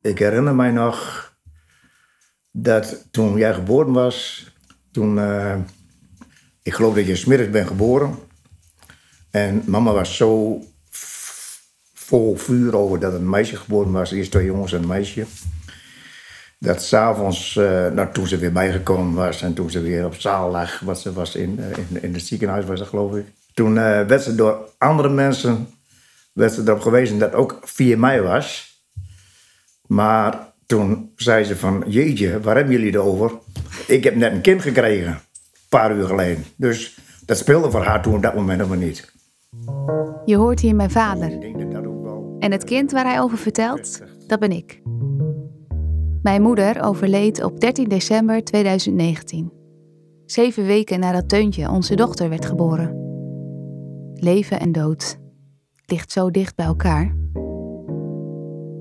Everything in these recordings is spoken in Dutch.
Ik herinner mij nog dat toen jij geboren was, toen, eh, ik geloof dat je smiddags bent geboren. En mama was zo vol vuur over dat een meisje geboren was. Eerst twee jongens en een meisje. Dat s'avonds, uh, nou, toen ze weer bijgekomen was en toen ze weer op zaal lag, wat ze was in, eh, in, het ziekenhuis was dat geloof ik. Toen eh, werd ze door andere mensen werd ze erop gewezen dat ook 4 mei was. Maar toen zei ze van, jeetje, waar hebben jullie het over? Ik heb net een kind gekregen, een paar uur geleden. Dus dat speelde voor haar toen op dat moment helemaal niet. Je hoort hier mijn vader. En het kind waar hij over vertelt, dat ben ik. Mijn moeder overleed op 13 december 2019. Zeven weken nadat Teuntje, onze dochter, werd geboren. Leven en dood ligt zo dicht bij elkaar.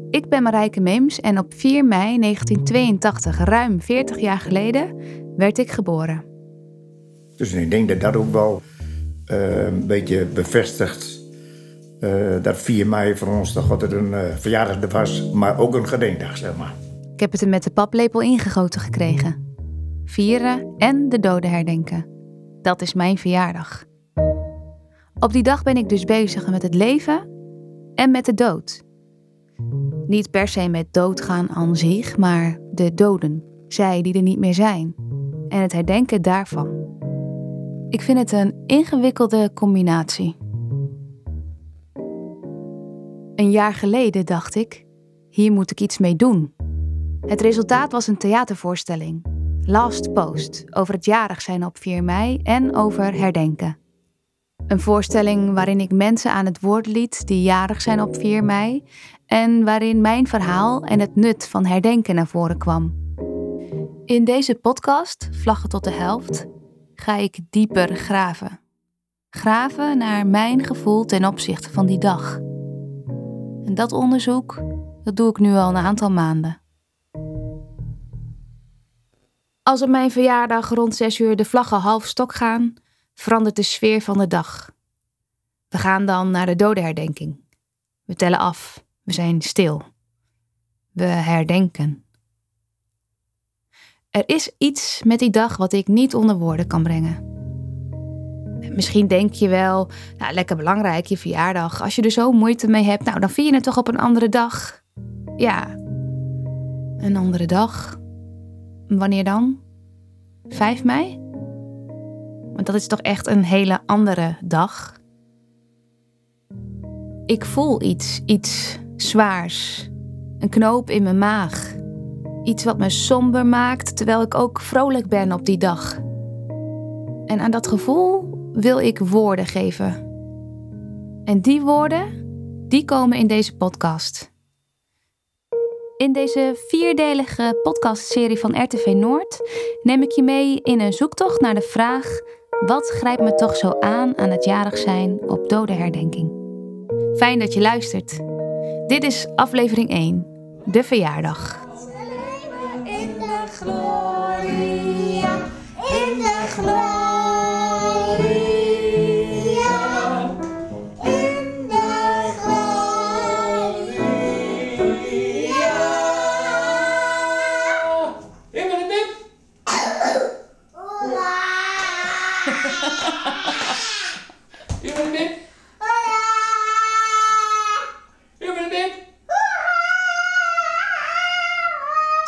Ik ben Marijke Meems en op 4 mei 1982, ruim 40 jaar geleden, werd ik geboren. Dus ik denk dat dat ook wel uh, een beetje bevestigt uh, dat 4 mei voor ons toch altijd een uh, verjaardag was, maar ook een gedenkdag, zeg maar. Ik heb het er met de paplepel ingegoten gekregen. Vieren en de doden herdenken. Dat is mijn verjaardag. Op die dag ben ik dus bezig met het leven en met de dood. Niet per se met doodgaan aan zich, maar de doden, zij die er niet meer zijn, en het herdenken daarvan. Ik vind het een ingewikkelde combinatie. Een jaar geleden dacht ik, hier moet ik iets mee doen. Het resultaat was een theatervoorstelling, Last Post, over het jarig zijn op 4 mei en over herdenken. Een voorstelling waarin ik mensen aan het woord liet die jarig zijn op 4 mei en waarin mijn verhaal en het nut van herdenken naar voren kwam. In deze podcast, Vlaggen tot de helft, ga ik dieper graven. Graven naar mijn gevoel ten opzichte van die dag. En dat onderzoek, dat doe ik nu al een aantal maanden. Als op mijn verjaardag rond 6 uur de vlaggen half stok gaan, verandert de sfeer van de dag. We gaan dan naar de dodenherdenking. We tellen af. We zijn stil. We herdenken. Er is iets met die dag wat ik niet onder woorden kan brengen. Misschien denk je wel, nou, lekker belangrijk, je verjaardag. Als je er zo moeite mee hebt, nou, dan vier je het toch op een andere dag. Ja, een andere dag. Wanneer dan? 5 mei? Want dat is toch echt een hele andere dag. Ik voel iets, iets zwaars. Een knoop in mijn maag. Iets wat me somber maakt terwijl ik ook vrolijk ben op die dag. En aan dat gevoel wil ik woorden geven. En die woorden, die komen in deze podcast. In deze vierdelige podcastserie van RTV Noord neem ik je mee in een zoektocht naar de vraag: wat grijpt me toch zo aan aan het jarig zijn op dodenherdenking? Fijn dat je luistert. Dit is aflevering 1, de verjaardag. In de gloria, in de gloria,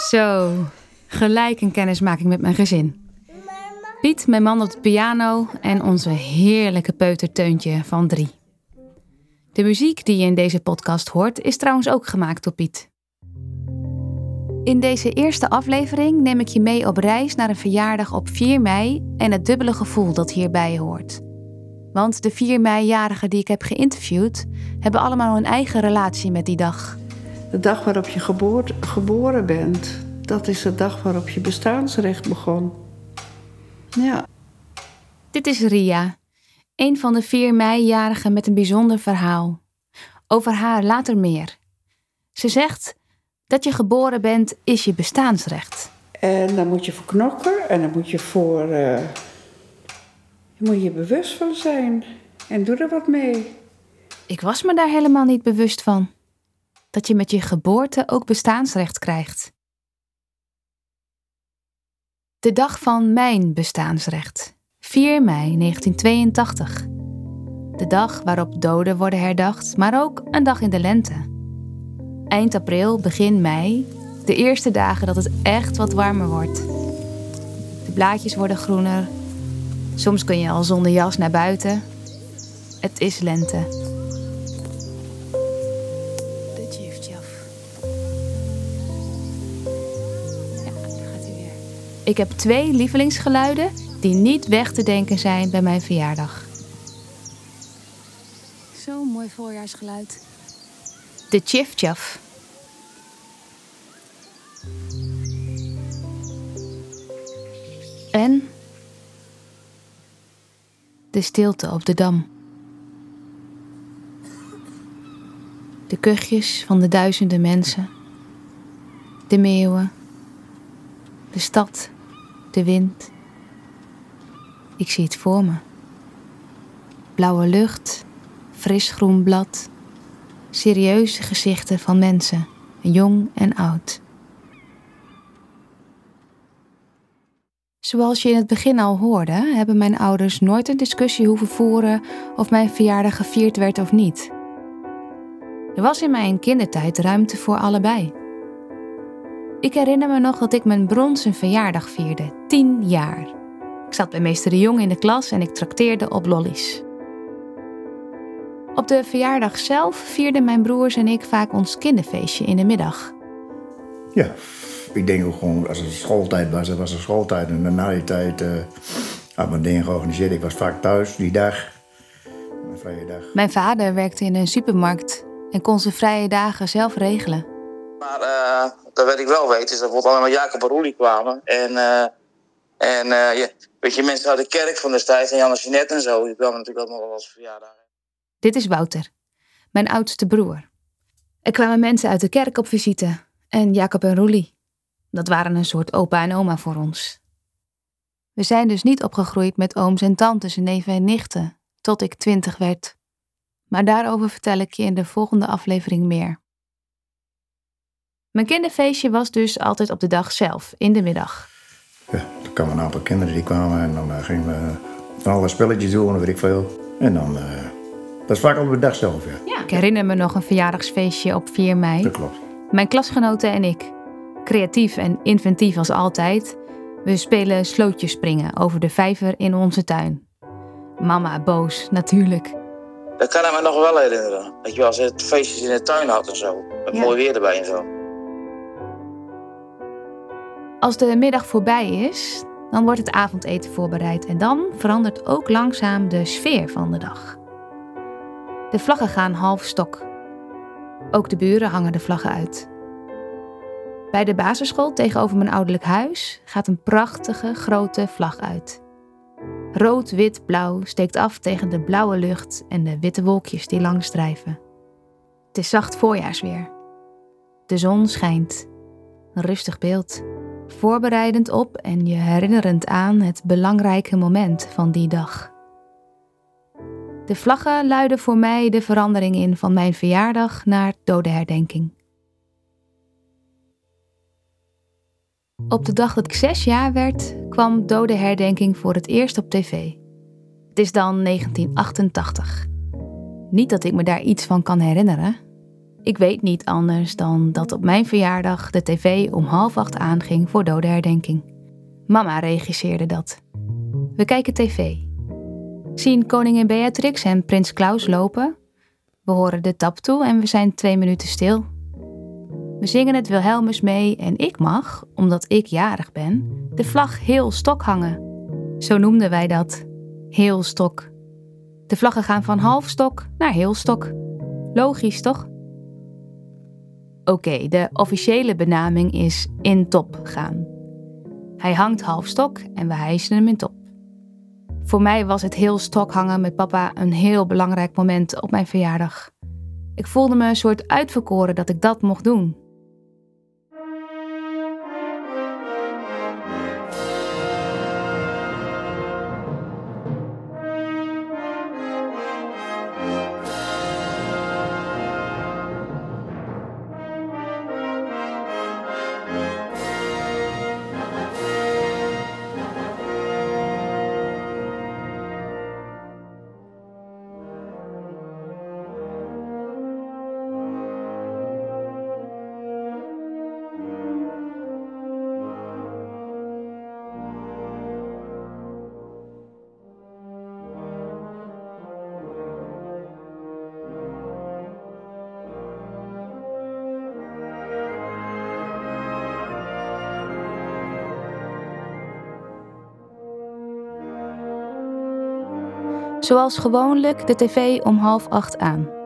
Zo, gelijk een kennismaking met mijn gezin. Piet, mijn man op de piano en onze heerlijke peuterteuntje van drie. De muziek die je in deze podcast hoort is trouwens ook gemaakt door Piet. In deze eerste aflevering neem ik je mee op reis naar een verjaardag op 4 mei en het dubbele gevoel dat hierbij hoort. Want de 4 mei-jarigen die ik heb geïnterviewd, hebben allemaal een eigen relatie met die dag. De dag waarop je geboren bent, dat is de dag waarop je bestaansrecht begon. Ja, Dit is Ria, een van de 4 mei-jarigen met een bijzonder verhaal. Over haar later meer. Ze zegt dat je geboren bent is je bestaansrecht. en daar moet je voor knokken en daar moet je voor. eh, je moet je bewust van zijn en doe er wat mee. Ik was me daar helemaal niet bewust van. dat je met je geboorte ook bestaansrecht krijgt. De dag van mijn bestaansrecht, 4 mei 1982. De dag waarop doden worden herdacht, maar ook een dag in de lente. Eind april, begin mei, de eerste dagen dat het echt wat warmer wordt. De blaadjes worden groener. Soms kun je al zonder jas naar buiten. Het is lente. Ik heb twee lievelingsgeluiden die niet weg te denken zijn bij mijn verjaardag. Zo'n mooi voorjaarsgeluid. De tjiftjaf. En de stilte op de dam. De kuchjes van de duizenden mensen. De meeuwen. De stad. De wind. Ik zie het voor me. Blauwe lucht. Fris groen blad. Serieuze gezichten van mensen, jong en oud. Zoals je in het begin al hoorde, hebben mijn ouders nooit een discussie hoeven voeren of mijn verjaardag gevierd werd of niet. Er was in mijn kindertijd ruimte voor allebei. Ik herinner me nog dat ik mijn bronzen verjaardag vierde, tien jaar. Ik zat bij meester de Jong in de klas en ik trakteerde op lollies. Op de verjaardag zelf vierden mijn broers en ik vaak ons kinderfeestje in de middag. Ja, ik denk ook gewoon, als het schooltijd was, dan was het schooltijd. En na die tijd eh had men dingen georganiseerd. Ik was vaak thuis die dag, een vrije dag. Mijn vader werkte in een supermarkt en kon zijn vrije dagen zelf regelen. Maar eh, dat weet ik wel weten, is dat bijvoorbeeld allemaal Jacob en Roelie kwamen. En, eh, en je, weet je, mensen uit de kerk van destijds en Jan en Jeanette en zo, die kwamen natuurlijk ook nog wel als verjaardag. Dit is Wouter, mijn oudste broer. Er kwamen mensen uit de kerk op visite en Jacob en Roelie. Dat waren een soort opa en oma voor ons. We zijn dus niet opgegroeid met ooms en tantes en neven en nichten, tot ik twintig werd. Maar daarover vertel ik je in de volgende aflevering meer. Mijn kinderfeestje was dus altijd op de dag zelf, in de middag. Ja, er kwamen een aantal kinderen die kwamen en dan eh, gingen we van alle spelletjes doen en weet ik veel. En dan, eh, dat is vaak op de dag zelf, ja. Ik herinner me nog een verjaardagsfeestje op 4 mei. Dat klopt. Mijn klasgenoten en ik. Creatief en inventief als altijd. We spelen slootjes springen over de vijver in onze tuin. Mama boos, natuurlijk. Dat kan ik me nog wel herinneren. Dat je wel eens het feestjes in de tuin had en zo. Met Ja. mooi weer erbij en zo. Als de middag voorbij is, dan wordt het avondeten voorbereid en dan verandert ook langzaam de sfeer van de dag. De vlaggen gaan half stok. Ook de buren hangen de vlaggen uit. Bij de basisschool tegenover mijn ouderlijk huis gaat een prachtige grote vlag uit. Rood, wit, blauw steekt af tegen de blauwe lucht en de witte wolkjes die langs drijven. Het is zacht voorjaarsweer. De zon schijnt. Een rustig beeld voorbereidend op en je herinnerend aan het belangrijke moment van die dag. De vlaggen luiden voor mij de verandering in van mijn verjaardag naar dodenherdenking. Op de dag dat ik zes jaar werd, kwam dodenherdenking voor het eerst op tv. Het is dan 1988. Niet dat ik me daar iets van kan herinneren, ik weet niet anders dan dat op mijn verjaardag de tv om half acht aanging voor dodenherdenking. Mama regisseerde dat. We kijken tv. Zien koningin Beatrix en prins Klaus lopen. We horen de tap toe en we zijn twee minuten stil. We zingen het Wilhelmus mee en ik mag, omdat ik jarig ben, de vlag heel stok hangen. Zo noemden wij dat. Heel stok. De vlaggen gaan van half stok naar heel stok. Logisch, toch? Oké, de officiële benaming is in top gaan. Hij hangt half stok en we hijsen hem in top. Voor mij was het heel stok hangen met papa een heel belangrijk moment op mijn verjaardag. Ik voelde me een soort uitverkoren dat ik dat mocht doen. Zoals gewoonlijk de tv om half acht aan.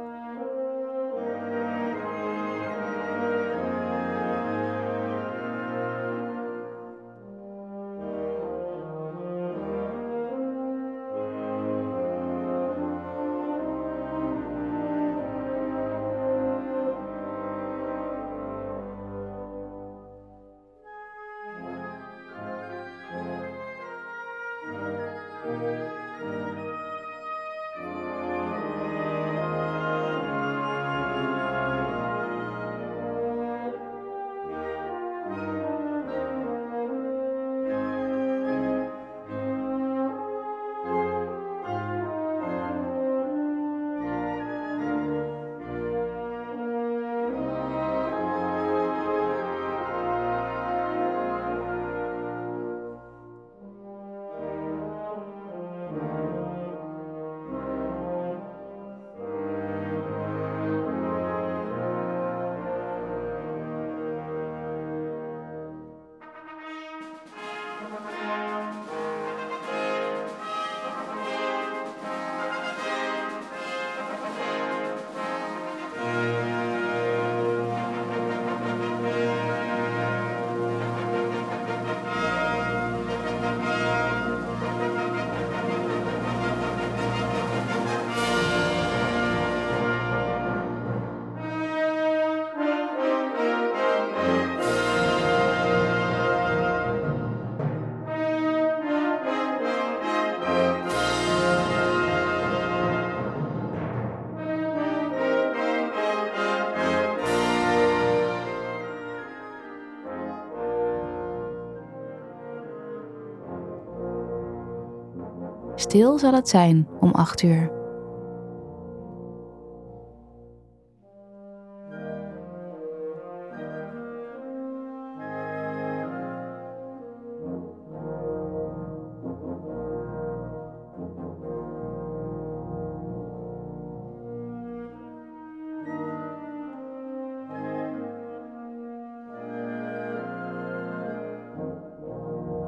Stil zal het zijn om acht uur.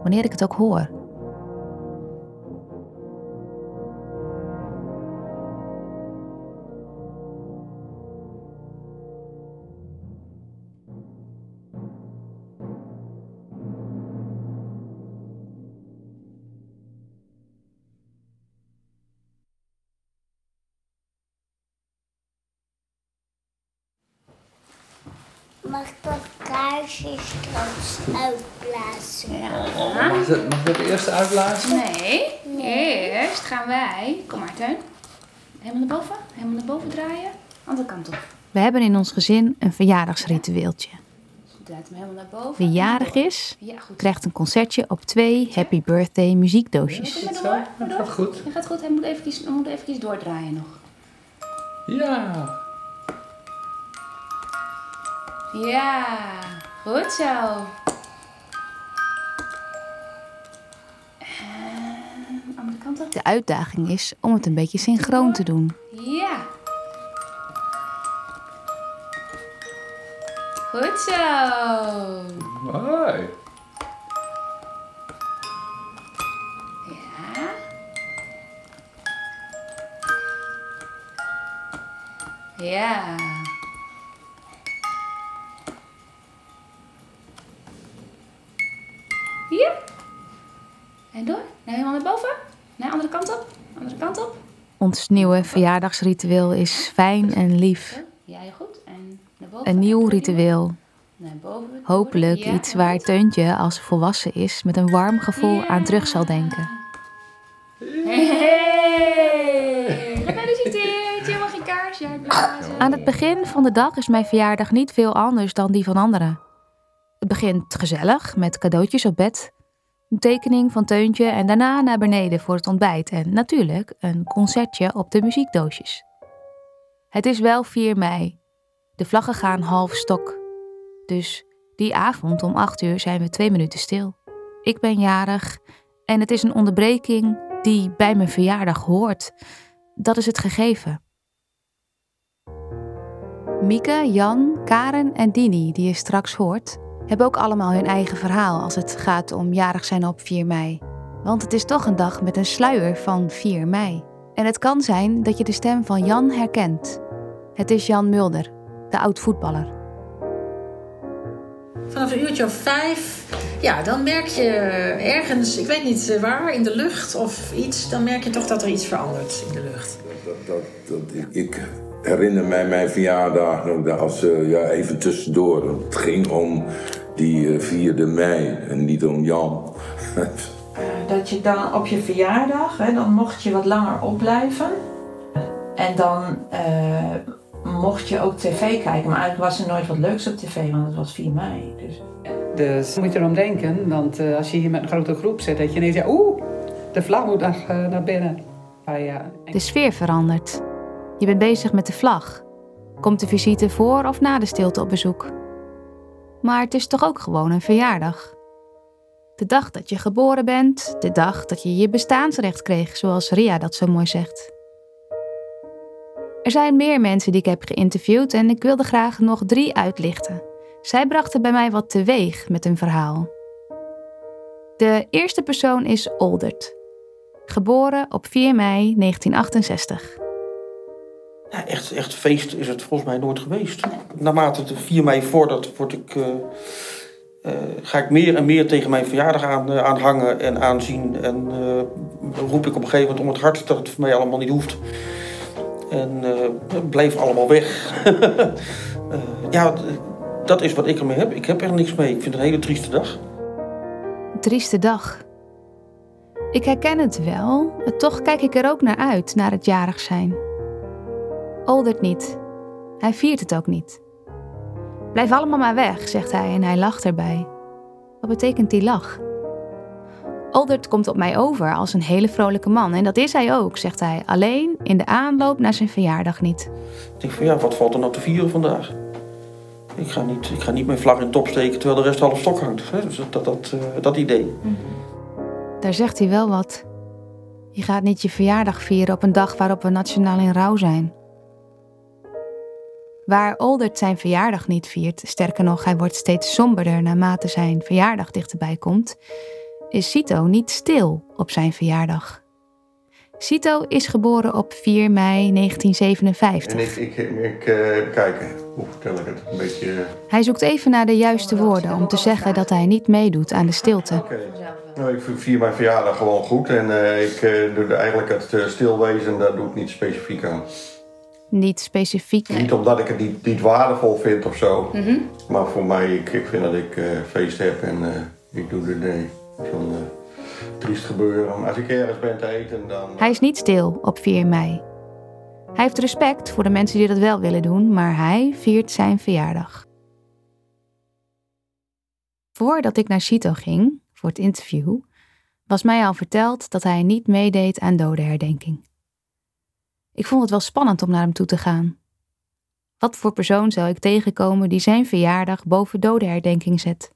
Wanneer ik het ook hoor. Straks uitblazen? Mag het, mag het eerst uitblazen? Nee, eerst gaan wij. Kom maar, Teun. Helemaal naar boven. Helemaal naar boven draaien. Andere kant op. We hebben in ons gezin een verjaardagsritueeltje. Draait hem helemaal naar boven. Wie jarig is, Ja, krijgt een concertje op twee Happy Birthday muziekdoosjes. Door. dat gaat goed. Hij gaat goed. Hij moet eventjes, hij moet eventjes doordraaien nog. Ja. Ja, goed zo. En andere kant op. De uitdaging is om het een beetje synchroon te doen. Ja. Goed zo. Mooi. Ja. Ja. Hier. En door. Nou, helemaal naar boven. Nee, andere kant op. Andere kant op. Ons nieuwe verjaardagsritueel is fijn en lief. Ja, heel goed. En naar boven. Een nieuw ritueel. Naar boven. Hopelijk Ja, iets waar. Teuntje als volwassen is met een warm gevoel aan terug zal denken. Hey! Gefeliciteerd, je mag je kaarsje. Aan het begin van de dag is mijn verjaardag niet veel anders dan die van anderen. Het begint gezellig met cadeautjes op bed, tekening van Teuntje en daarna naar beneden voor het ontbijt en natuurlijk een concertje op de muziekdoosjes. Het is wel 4 mei. De vlaggen gaan half stok. Dus die avond om 8 uur zijn we twee minuten stil. Ik ben jarig en het is een onderbreking die bij mijn verjaardag hoort. Dat is het gegeven. Mieke, Jan, Karen en Dini, die je straks hoort, hebben ook allemaal hun eigen verhaal als het gaat om jarig zijn op 4 mei. Want het is toch een dag met een sluier van 4 mei. En het kan zijn dat je de stem van Jan herkent. Het is Jan Mulder, de oud-voetballer. Vanaf een uurtje of vijf, ja, dan merk je ergens, ik weet niet waar, in de lucht of iets, dan merk je toch dat er iets verandert in de lucht. Dat, dat, dat, ik, ik herinner mij mijn verjaardag nog als, uh, ja, even tussendoor. Het ging om die uh, 4e mei en niet om Jan. dat je dan op je verjaardag, hè, dan mocht je wat langer opblijven. En dan uh, mocht je ook tv kijken. Maar eigenlijk was er nooit wat leuks op tv, want het was 4 mei. Dus, dus moet je erom denken, want uh, als je hier met een grote groep zit, dat je ineens zegt, oeh, de vlag moet naar, uh, naar binnen. Maar ja, De sfeer verandert. Je bent bezig met de vlag. Komt de visite voor of na de stilte op bezoek? Maar het is toch ook gewoon een verjaardag? De dag dat je geboren bent, de dag dat je je bestaansrecht kreeg, zoals Ria dat zo mooi zegt. Er zijn meer mensen die ik heb geïnterviewd en ik wilde graag nog drie uitlichten. Zij brachten bij mij wat teweeg met hun verhaal. De eerste persoon is Oldert, geboren op 4 mei 1968. Echt, echt feest is het volgens mij nooit geweest. Naarmate het 4 mei voordat, word ik, uh, uh, ga ik meer en meer tegen mijn verjaardag aan, uh, aan hangen en aanzien. En roep ik op een gegeven moment om het hart dat het voor mij allemaal niet hoeft. En bleef allemaal weg. ja, dat is wat ik ermee heb. Ik heb er niks mee. Ik vind het een hele trieste dag. Trieste dag. Ik herken het wel, maar toch kijk ik er ook naar uit, naar het jarig zijn. Oldert niet. Hij viert het ook niet. Blijf allemaal maar weg, zegt hij en hij lacht erbij. Wat betekent die lach? Oldert komt op mij over als een hele vrolijke man. En dat is hij ook, zegt hij. Alleen in de aanloop naar zijn verjaardag niet. Ik denk van ja, wat valt er nou te vieren vandaag? Ik ga niet, ik ga niet mijn vlag in top steken terwijl de rest half stok hangt. Dus dat, dat, dat, dat idee. Daar zegt hij wel wat. Je gaat niet je verjaardag vieren op een dag waarop we nationaal in rouw zijn. Waar Oldert zijn verjaardag niet viert, sterker nog, hij wordt steeds somberder naarmate zijn verjaardag dichterbij komt, is Cito niet stil op zijn verjaardag. Cito is geboren op 4 mei 1957. En ik, ik, ik uh, kijken, hoe vertel ik het? Een beetje. Hij zoekt even naar de juiste woorden om te zeggen dat hij niet meedoet aan de stilte. Okay. Nou, ik vier mijn verjaardag gewoon goed en uh, ik doe eigenlijk het stilwezen, daar doe ik niet specifiek aan. Niet specifiek? Niet omdat ik het niet, niet waardevol vind of zo. Mm -hmm. Maar voor mij, ik, ik vind dat ik feest heb en ik doe er nee, zo'n triest gebeuren. Als ik ergens ben te eten, dan... Hij is niet stil op 4 mei. Hij heeft respect voor de mensen die dat wel willen doen, maar hij viert zijn verjaardag. Voordat ik naar Chito ging, voor het interview, was mij al verteld dat hij niet meedeed aan dodenherdenking. Ik vond het wel spannend om naar hem toe te gaan. Wat voor persoon zou ik tegenkomen die zijn verjaardag boven dodenherdenking zet?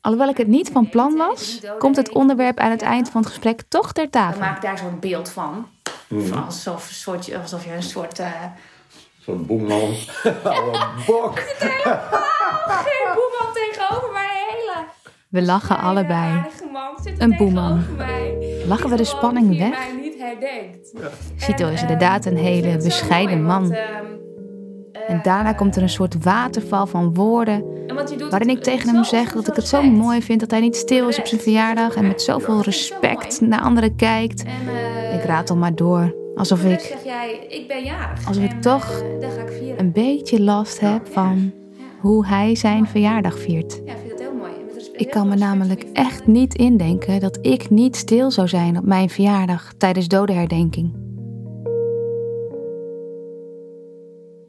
Alhoewel ik het niet van plan was, komt het onderwerp aan het eind van het gesprek toch ter tafel. Maak daar zo'n beeld van. Mm. Alsof, een soort, alsof je een soort. Uh... Zo'n boeman. oh, bok. Geen boeman tegenover, maar een hele. We lachen een allebei. Een boeman. Lachen we de spanning weg? Ja. Cito is inderdaad een hele bescheiden man. Uh, en daarna komt er een soort waterval van woorden. Waarin ik tegen hem zeg dat ik het zo mooi vind dat hij niet stil is op zijn verjaardag en met zoveel respect naar anderen kijkt. Ik raad al maar door. Alsof ik. zeg jij, ik ben jarig. Alsof ik toch een beetje last heb van hoe hij zijn verjaardag viert. Ik kan me namelijk echt niet indenken dat ik niet stil zou zijn op mijn verjaardag tijdens dodenherdenking.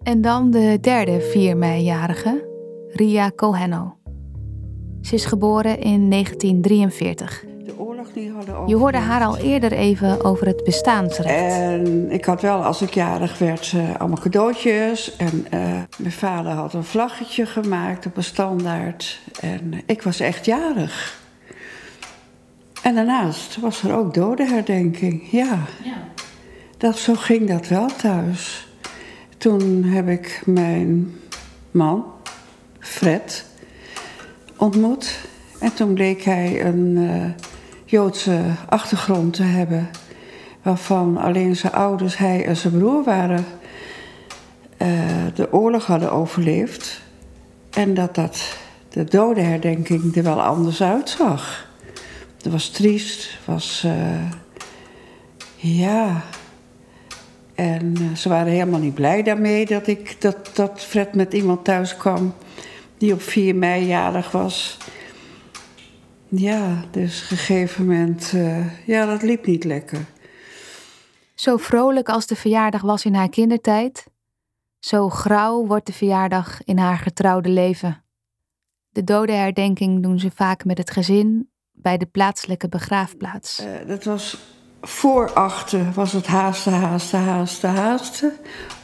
En dan de derde 4 mei-jarige, Ria Cohenno. Ze is geboren in 1943. Die hadden. Je hoorde haar al eerder even over het bestaansrecht. En ik had wel, als ik jarig werd, uh, allemaal cadeautjes. En uh, mijn vader had een vlaggetje gemaakt op een standaard. En ik was echt jarig. En daarnaast was er ook dodenherdenking, ja. ja. Dat, zo ging dat wel thuis. Toen heb ik mijn man, Fred, ontmoet. En toen bleek hij een uh, Joodse achtergrond te hebben. waarvan alleen zijn ouders, hij en zijn broer waren, eh, de oorlog hadden overleefd. En dat, dat de dodenherdenking er wel anders uitzag. Het was triest, was. eh, ja. En eh, ze waren helemaal niet blij daarmee dat, ik, dat, dat Fred met iemand thuis kwam die op 4 mei jarig was. Ja, dus op een gegeven moment, eh, ja, dat liep niet lekker. Zo vrolijk als de verjaardag was in haar kindertijd, zo grauw wordt de verjaardag in haar getrouwde leven. De dodenherdenking doen ze vaak met het gezin bij de plaatselijke begraafplaats. Eh, dat was voor achten, was het haasten, haasten, haasten, haasten.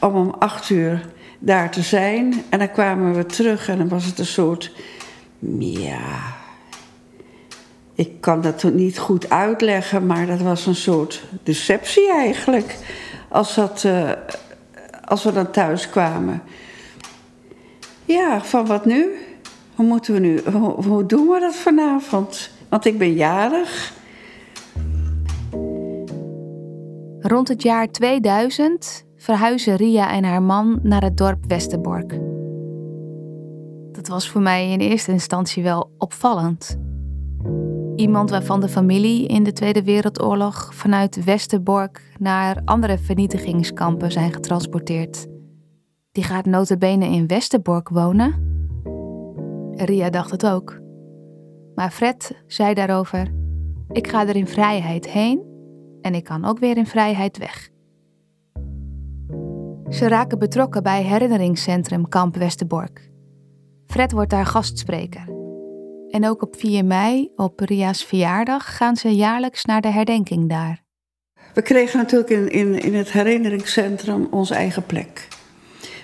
Om om acht uur daar te zijn. En dan kwamen we terug en dan was het een soort, ja, ik kan dat niet goed uitleggen, maar dat was een soort deceptie eigenlijk. Als, dat, eh, als we dan thuis kwamen. Ja, van wat nu? Hoe moeten we nu? Hoe, hoe doen we dat vanavond? Want ik ben jarig. Rond het jaar 2000 verhuizen Ria en haar man naar het dorp Westerbork. Dat was voor mij in eerste instantie wel opvallend. Iemand waarvan de familie in de Tweede Wereldoorlog vanuit Westerbork naar andere vernietigingskampen zijn getransporteerd. Die gaat notabene in Westerbork wonen. Ria dacht het ook. Maar Fred zei daarover: Ik ga er in vrijheid heen en ik kan ook weer in vrijheid weg. Ze raken betrokken bij herinneringscentrum Kamp Westerbork. Fred wordt daar gastspreker. En ook op 4 mei, op Ria's verjaardag, gaan ze jaarlijks naar de herdenking daar. We kregen natuurlijk in, in, in het herinneringscentrum onze eigen plek.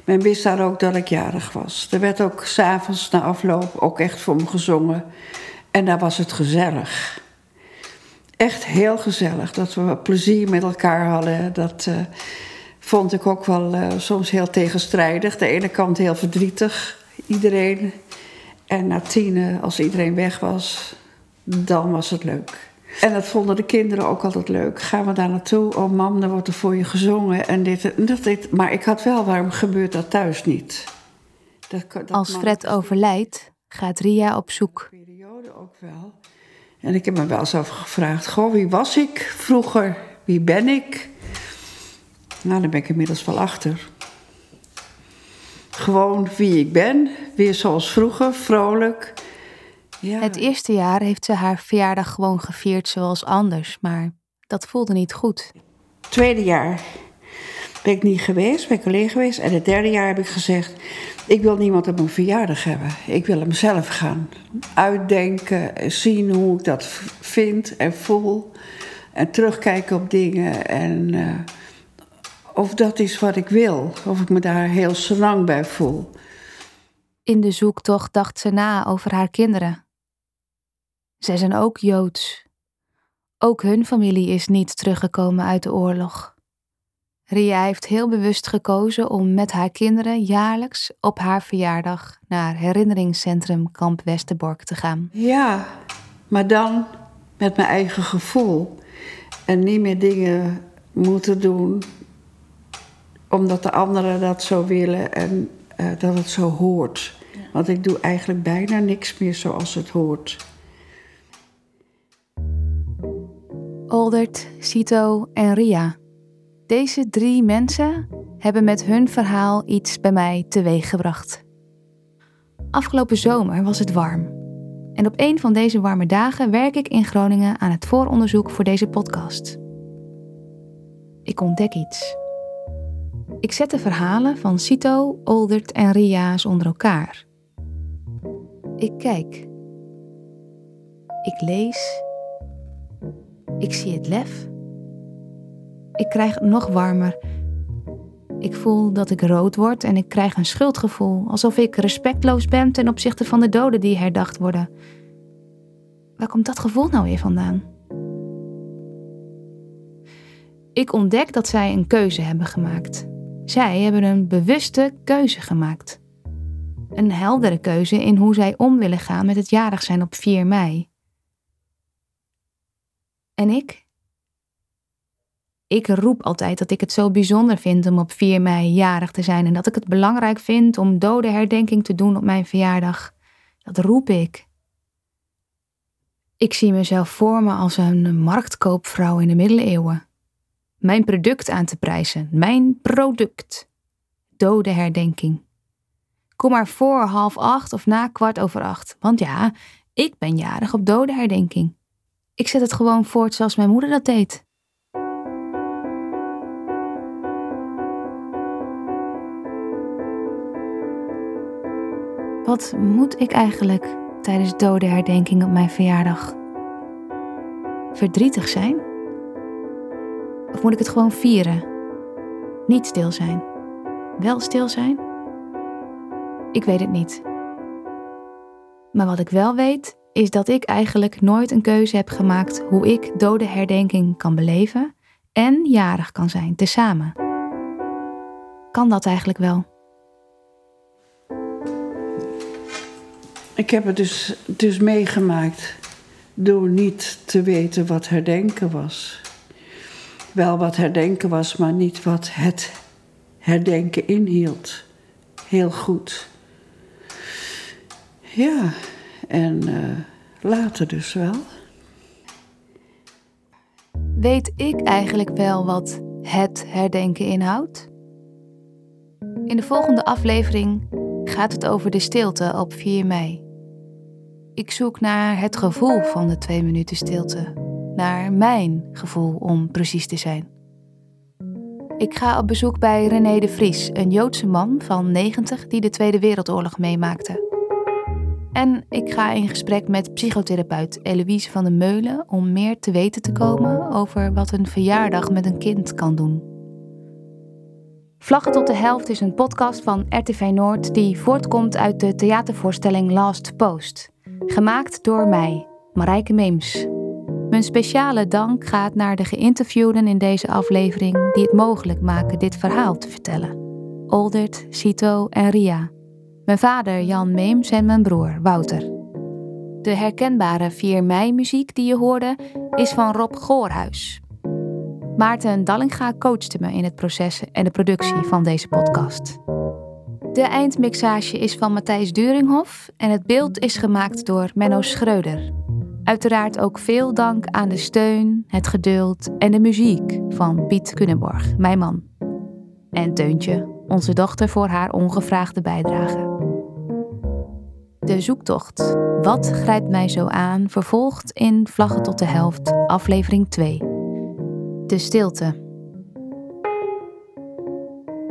Men wist daar ook dat ik jarig was. Er werd ook s'avonds na afloop ook echt voor me gezongen. En daar was het gezellig. Echt heel gezellig. Dat we plezier met elkaar hadden. Dat eh, vond ik ook wel eh, soms heel tegenstrijdig. De ene kant heel verdrietig. Iedereen. En na tien, als iedereen weg was, dan was het leuk. En dat vonden de kinderen ook altijd leuk. Gaan we daar naartoe? Oh mam, dan wordt er voor je gezongen. En dit en dat. Dit. Maar ik had wel, waarom gebeurt dat thuis niet? Dat, dat Als Fred overlijdt, gaat Ria op zoek. periode ook wel. En ik heb me wel eens afgevraagd: Goh, wie was ik vroeger? Wie ben ik? Nou, daar ben ik inmiddels wel achter. Gewoon wie ik ben, weer zoals vroeger, vrolijk. Ja. Het eerste jaar heeft ze haar verjaardag gewoon gevierd zoals anders, maar dat voelde niet goed. Tweede jaar ben ik niet geweest, ben ik alleen geweest. En het derde jaar heb ik gezegd: ik wil niemand op mijn verjaardag hebben. Ik wil hem zelf gaan uitdenken, zien hoe ik dat vind en voel. En terugkijken op dingen. En eh, of dat is wat ik wil. Of ik me daar heel senang bij voel. In de zoektocht dacht ze na over haar kinderen. Zij zijn ook Joods. Ook hun familie is niet teruggekomen uit de oorlog. Ria heeft heel bewust gekozen om met haar kinderen jaarlijks op haar verjaardag naar herinneringscentrum Kamp Westerbork te gaan. Ja, maar dan met mijn eigen gevoel. En niet meer dingen moeten doen omdat de anderen dat zo willen en eh, dat het zo hoort. Want ik doe eigenlijk bijna niks meer zoals het hoort. Oldert, Cito en Ria. Deze drie mensen hebben met hun verhaal iets bij mij teweeggebracht. Afgelopen zomer was het warm. En op een van deze warme dagen werk ik in Groningen aan het vooronderzoek voor deze podcast. Ik ontdek iets. Ik zet de verhalen van Cito, Oldert en Ria eens onder elkaar. Ik kijk. Ik lees. Ik zie het lef. Ik krijg het nog warmer. Ik voel dat ik rood word en ik krijg een schuldgevoel, alsof ik respectloos ben ten opzichte van de doden die herdacht worden. Waar komt dat gevoel nou weer vandaan? Ik ontdek dat zij een keuze hebben gemaakt. Zij hebben een bewuste keuze gemaakt. Een heldere keuze in hoe zij om willen gaan met het jarig zijn op 4 mei. En ik? Ik roep altijd dat ik het zo bijzonder vind om op 4 mei jarig te zijn en dat ik het belangrijk vind om dodenherdenking te doen op mijn verjaardag. Dat roep ik. Ik zie mezelf voor me als een marktkoopvrouw in de middeleeuwen. Mijn product aan te prijzen. Mijn product. Dodenherdenking. Kom maar voor half acht of na kwart over acht. Want ja, ik ben jarig op dodenherdenking. Ik zet het gewoon voort zoals mijn moeder dat deed. Wat moet ik eigenlijk tijdens dodenherdenking op mijn verjaardag? Verdrietig zijn? Of moet ik het gewoon vieren? Niet stil zijn? Wel stil zijn? Ik weet het niet. Maar wat ik wel weet, is dat ik eigenlijk nooit een keuze heb gemaakt hoe ik dodenherdenking kan beleven en jarig kan zijn, tezamen. Kan dat eigenlijk wel? Ik heb het dus, dus meegemaakt door niet te weten wat herdenken was. Wel wat herdenken was, maar niet wat het herdenken inhield. Heel goed. Ja, en uh, later dus wel. Weet ik eigenlijk wel wat het herdenken inhoudt? In de volgende aflevering gaat het over de stilte op 4 mei. Ik zoek naar het gevoel van de twee minuten stilte. Naar mijn gevoel om precies te zijn. Ik ga op bezoek bij René de Vries, een Joodse man van 90 die de Tweede Wereldoorlog meemaakte. En ik ga in gesprek met psychotherapeut Eloïse van der Meulen om meer te weten te komen over wat een verjaardag met een kind kan doen. Vlaggen tot de helft is een podcast van RTV Noord die voortkomt uit de theatervoorstelling Last Post. Gemaakt door mij, Marijke Meems. Mijn speciale dank gaat naar de geïnterviewden in deze aflevering die het mogelijk maken dit verhaal te vertellen. Oldert, Cito en Ria. Mijn vader Jan Meems en mijn broer Wouter. De herkenbare 4 mei muziek die je hoorde is van Rob Goorhuis. Maarten Dallinga coachte me in het proces en de productie van deze podcast. De eindmixage is van Matthijs Duringhof en het beeld is gemaakt door Menno Schreuder. Uiteraard ook veel dank aan de steun, het geduld en de muziek van Piet Kunnenborg, mijn man. En Teuntje, onze dochter, voor haar ongevraagde bijdrage. De zoektocht Wat grijpt mij zo aan vervolgt in Vlaggen tot de helft, aflevering 2. De stilte.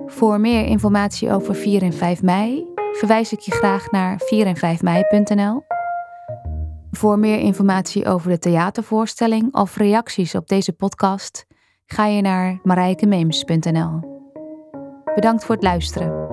Voor meer informatie over 4 en 5 mei verwijs ik je graag naar 4 en 5 mei.nl. Voor meer informatie over de theatervoorstelling of reacties op deze podcast ga je naar marijkemeems.nl. Bedankt voor het luisteren.